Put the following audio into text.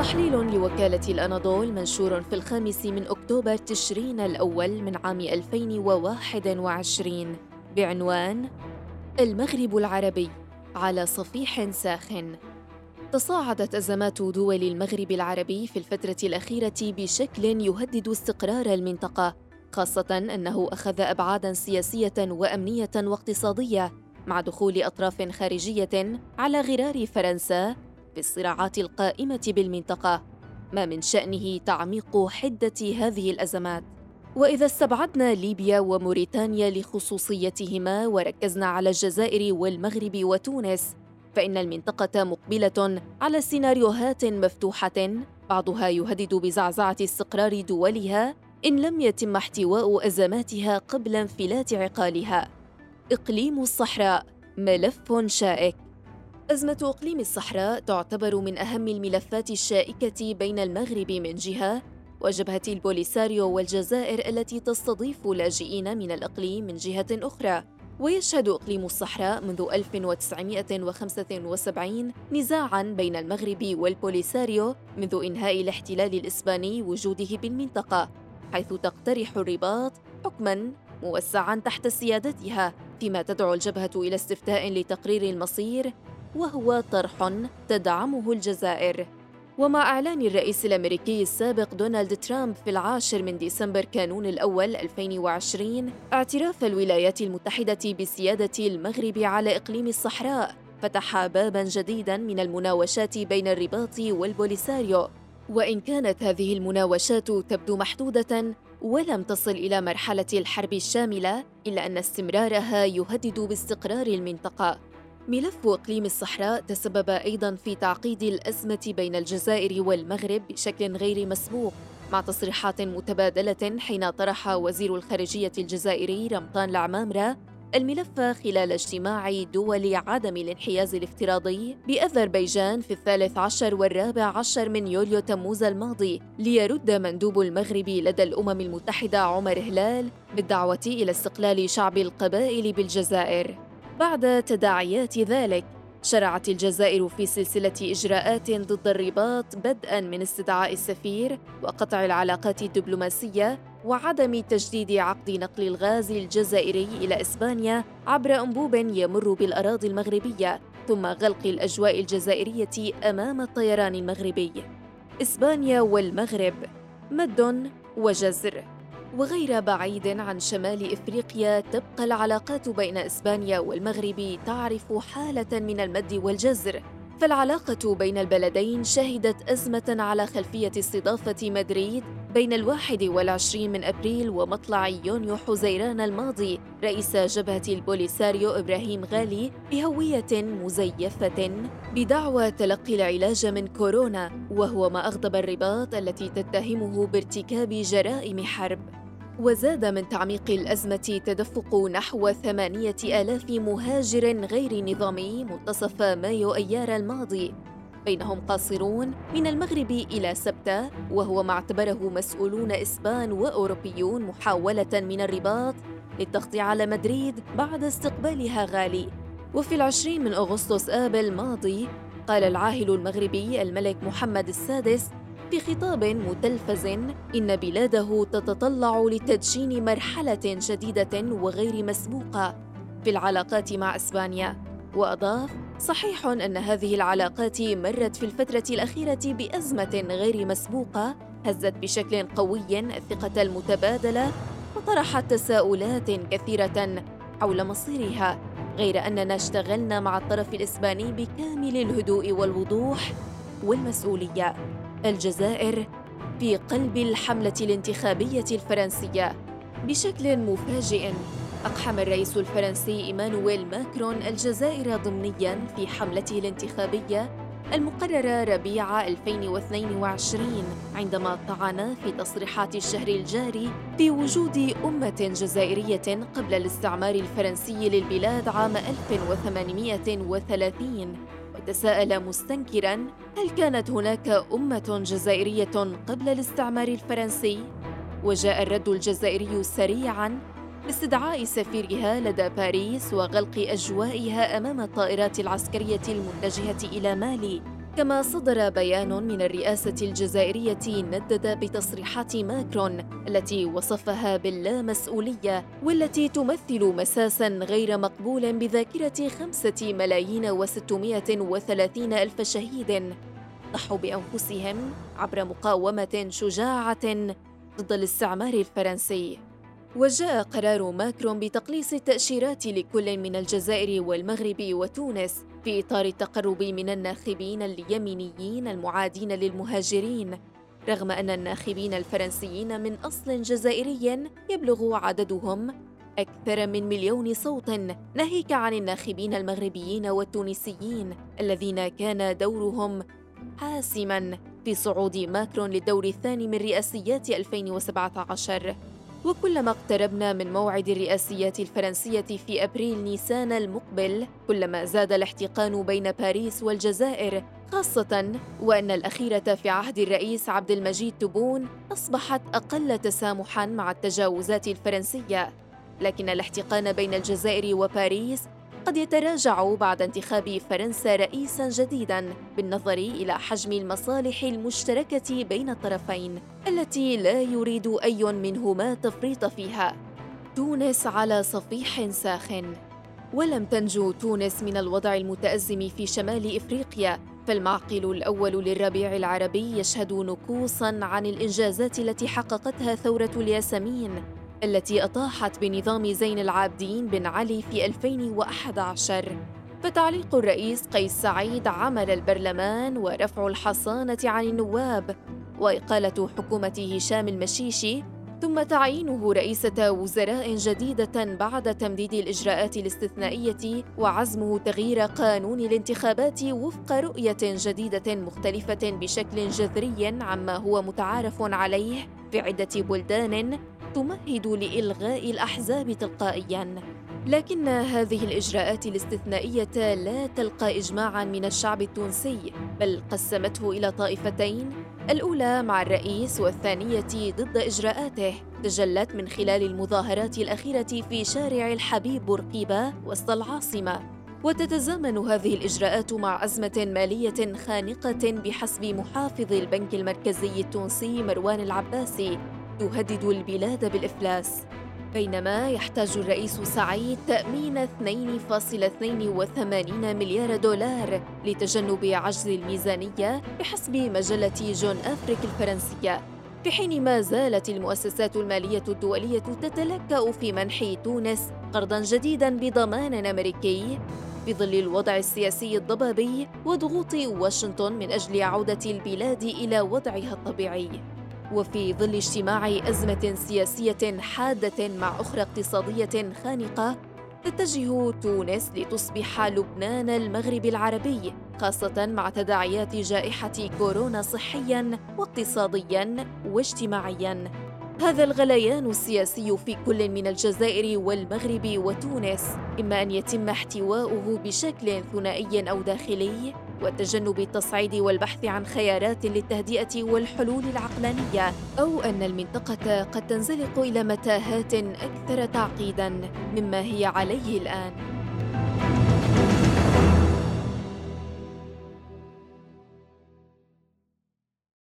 تحليل لوكالة الأناضول منشور في الخامس من أكتوبر تشرين الأول من عام 2021 بعنوان المغرب العربي على صفيح ساخن. تصاعدت أزمات دول المغرب العربي في الفترة الأخيرة بشكل يهدد استقرار المنطقة خاصة أنه أخذ أبعاداً سياسية وأمنية واقتصادية مع دخول أطراف خارجية على غرار فرنسا في الصراعات القائمة بالمنطقة ما من شأنه تعميق حدة هذه الأزمات وإذا استبعدنا ليبيا وموريتانيا لخصوصيتهما وركزنا على الجزائر والمغرب وتونس فإن المنطقة مقبلة على سيناريوهات مفتوحة بعضها يهدد بزعزعة استقرار دولها إن لم يتم احتواء أزماتها قبل انفلات عقالها. إقليم الصحراء ملف شائك. أزمة إقليم الصحراء تعتبر من أهم الملفات الشائكة بين المغرب من جهة وجبهة البوليساريو والجزائر التي تستضيف لاجئين من الإقليم من جهة أخرى. ويشهد إقليم الصحراء منذ 1975 نزاعاً بين المغرب والبوليساريو منذ إنهاء الاحتلال الإسباني وجوده بالمنطقة حيث تقترح الرباط حكماً موسعاً تحت سيادتها فيما تدعو الجبهة إلى استفتاء لتقرير المصير وهو طرح تدعمه الجزائر. ومع إعلان الرئيس الأمريكي السابق دونالد ترامب في العاشر من ديسمبر كانون الأول 2020 اعتراف الولايات المتحدة بسيادة المغرب على إقليم الصحراء فتح بابا جديدا من المناوشات بين الرباط والبوليساريو. وإن كانت هذه المناوشات تبدو محدودة ولم تصل إلى مرحلة الحرب الشاملة إلا أن استمرارها يهدد باستقرار المنطقة. ملف إقليم الصحراء تسبب أيضا في تعقيد الأزمة بين الجزائر والمغرب بشكل غير مسبوق مع تصريحات متبادلة حين طرح وزير الخارجية الجزائري رمضان العمامرة الملف خلال اجتماع دول عدم الانحياز الافتراضي بأذربيجان في الثالث عشر والرابع عشر من يوليو تموز الماضي ليرد مندوب المغرب لدى الأمم المتحدة عمر هلال بالدعوة إلى استقلال شعب القبائل بالجزائر. بعد تداعيات ذلك. شرعت الجزائر في سلسلة إجراءات ضد الرباط بدءا من استدعاء السفير وقطع العلاقات الدبلوماسية وعدم تجديد عقد نقل الغاز الجزائري إلى إسبانيا عبر أنبوب يمر بالأراضي المغربية ثم غلق الأجواء الجزائرية أمام الطيران المغربي. إسبانيا والمغرب مد وجزر. وغير بعيد عن شمال إفريقيا تبقى العلاقات بين إسبانيا والمغرب تعرف حالة من المد والجزر. فالعلاقة بين البلدين شهدت أزمة على خلفية استضافة مدريد بين الواحد والعشرين من أبريل ومطلع يونيو حزيران الماضي. رئيس جبهة البوليساريو إبراهيم غالي بهوية مزيفة بدعوى تلقي العلاج من كورونا وهو ما أغضب الرباط التي تتهمه بارتكاب جرائم حرب. وزاد من تعميق الأزمة تدفق نحو ثمانية آلاف مهاجر غير نظامي منتصف مايو أيار الماضي. بينهم قاصرون من المغرب إلى سبتة وهو ما اعتبره مسؤولون إسبان وأوروبيون محاولة من الرباط للضغط على مدريد بعد استقبالها غالي. وفي العشرين من أغسطس آب الماضي قال العاهل المغربي الملك محمد السادس في خطاب متلفز إن بلاده تتطلع لتدشين مرحلة جديدة وغير مسبوقة في العلاقات مع إسبانيا. وأضاف صحيح أن هذه العلاقات مرت في الفترة الأخيرة بأزمة غير مسبوقة هزت بشكل قوي الثقة المتبادلة وطرحت تساؤلات كثيرة حول مصيرها غير أننا اشتغلنا مع الطرف الإسباني بكامل الهدوء والوضوح والمسؤولية. الجزائر في قلب الحملة الانتخابية الفرنسية بشكل مفاجئ أقحم الرئيس الفرنسي إيمانويل ماكرون الجزائر ضمنيا في حملته الانتخابية المقررة ربيع 2022 عندما طعن في تصريحات الشهر الجاري في وجود أمة جزائرية قبل الاستعمار الفرنسي للبلاد عام 1830 وتساءل مستنكرا هل كانت هناك أمة جزائرية قبل الاستعمار الفرنسي؟ وجاء الرد الجزائري سريعا باستدعاء سفيرها لدى باريس وغلق أجوائها أمام الطائرات العسكرية المتجهة إلى مالي. كما صدر بيان من الرئاسة الجزائرية ندد بتصريحات ماكرون التي وصفها باللامسؤولية والتي تمثل مساسا غير مقبول بذاكرة خمسة ملايين وستمائة وثلاثين ألف شهيد. ضحوا بأنفسهم عبر مقاومة شجاعة ضد الاستعمار الفرنسي. وجاء قرار ماكرون بتقليص التأشيرات لكل من الجزائر والمغرب وتونس في إطار التقرب من الناخبين اليمينيين المعادين للمهاجرين رغم أن الناخبين الفرنسيين من أصل جزائري يبلغ عددهم أكثر من مليون صوت ناهيك عن الناخبين المغربيين والتونسيين الذين كان دورهم حاسما في صعود ماكرون للدور الثاني من رئاسيات 2017 وكلما اقتربنا من موعد الرئاسيات الفرنسية في أبريل نيسان المقبل كلما زاد الاحتقان بين باريس والجزائر خاصة وأن الأخيرة في عهد الرئيس عبد المجيد تبون أصبحت أقل تسامحاً مع التجاوزات الفرنسية. لكن الاحتقان بين الجزائر وباريس قد يتراجع بعد انتخاب فرنسا رئيسا جديدا بالنظر إلى حجم المصالح المشتركة بين الطرفين التي لا يريد أي منهما تفريط فيها. تونس على صفيح ساخن. ولم تنجو تونس من الوضع المتأزم في شمال إفريقيا فالمعقل الأول للربيع العربي يشهد نكوصا عن الإنجازات التي حققتها ثورة الياسمين. التي أطاحت بنظام زين العابدين بن علي في 2011 فتعليق الرئيس قيس سعيد عمل البرلمان ورفع الحصانة عن النواب وإقالة حكومة هشام المشيشي ثم تعيينه رئيسة وزراء جديدة بعد تمديد الإجراءات الاستثنائية وعزمه تغيير قانون الانتخابات وفق رؤية جديدة مختلفة بشكل جذري عما هو متعارف عليه في عدة بلدان تمهد لإلغاء الأحزاب تلقائياً لكن هذه الإجراءات الاستثنائية لا تلقى إجماعاً من الشعب التونسي بل قسمته إلى طائفتين الأولى مع الرئيس والثانية ضد إجراءاته تجلت من خلال المظاهرات الأخيرة في شارع الحبيب بورقيبة وسط العاصمة. وتتزامن هذه الإجراءات مع أزمة مالية خانقة بحسب محافظ البنك المركزي التونسي مروان العباسي. تهدد البلاد بالإفلاس بينما يحتاج الرئيس سعيد تأمين 2.82 مليار دولار لتجنب عجز الميزانية بحسب مجلة جون أفريك الفرنسية في حين ما زالت المؤسسات المالية الدولية تتلكأ في منح تونس قرضا جديدا بضمان أمريكي في ظل الوضع السياسي الضبابي وضغوط واشنطن من أجل عودة البلاد إلى وضعها الطبيعي. وفي ظل اجتماع أزمة سياسية حادة مع أخرى اقتصادية خانقة تتجه تونس لتصبح لبنان المغرب العربي خاصة مع تداعيات جائحة كورونا صحيا واقتصاديا واجتماعيا. هذا الغليان السياسي في كل من الجزائر والمغرب وتونس. إما أن يتم احتواؤه بشكل ثنائي أو داخلي وتجنب التصعيد والبحث عن خيارات للتهدئة والحلول العقلانية أو أن المنطقة قد تنزلق إلى متاهات أكثر تعقيداً مما هي عليه الآن.